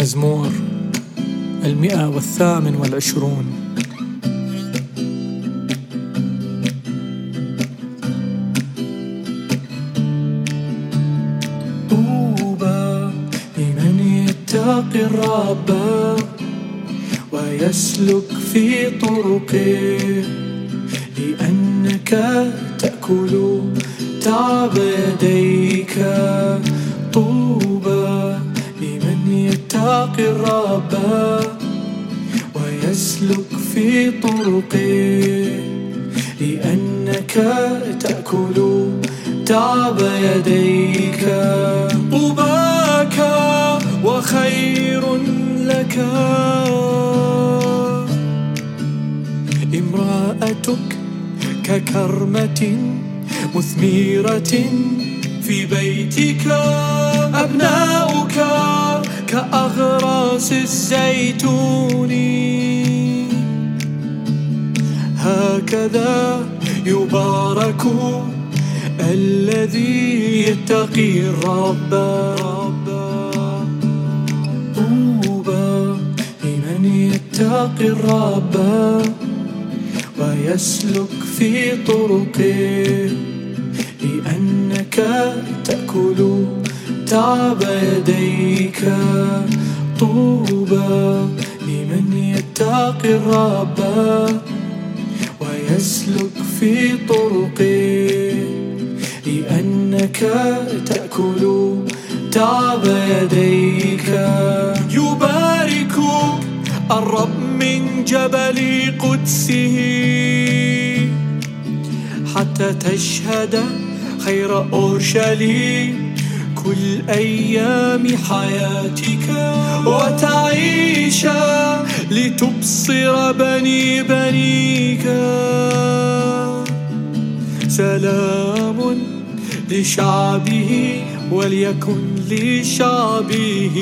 المزمور المئة والثامن والعشرون. طوبى لمن يتقي الرب ويسلك في طرقه لأنك تأكل تعب يديك. الرب ويسلك في طرقه لأنك تأكل تعب يديك. طوباك وخير لك. امرأتك ككرمة مثمرة في بيتك. أبناؤك كأغراس الزيتون. هكذا يبارك الذي يتقي الرب. طوبى لمن يتقي الرب ويسلك في طرقه. لأنك تأكل تعب يديك. طوبى لمن يتقي الرب ويسلك في طرقه لأنك تأكل تعب يديك. يبارك الرب من جبل قدسه حتى تشهد خير أورشليم. كل أيام حياتك وتعيش لتبصر بني بنيك. سلام لشعبه وليكن لشعبه.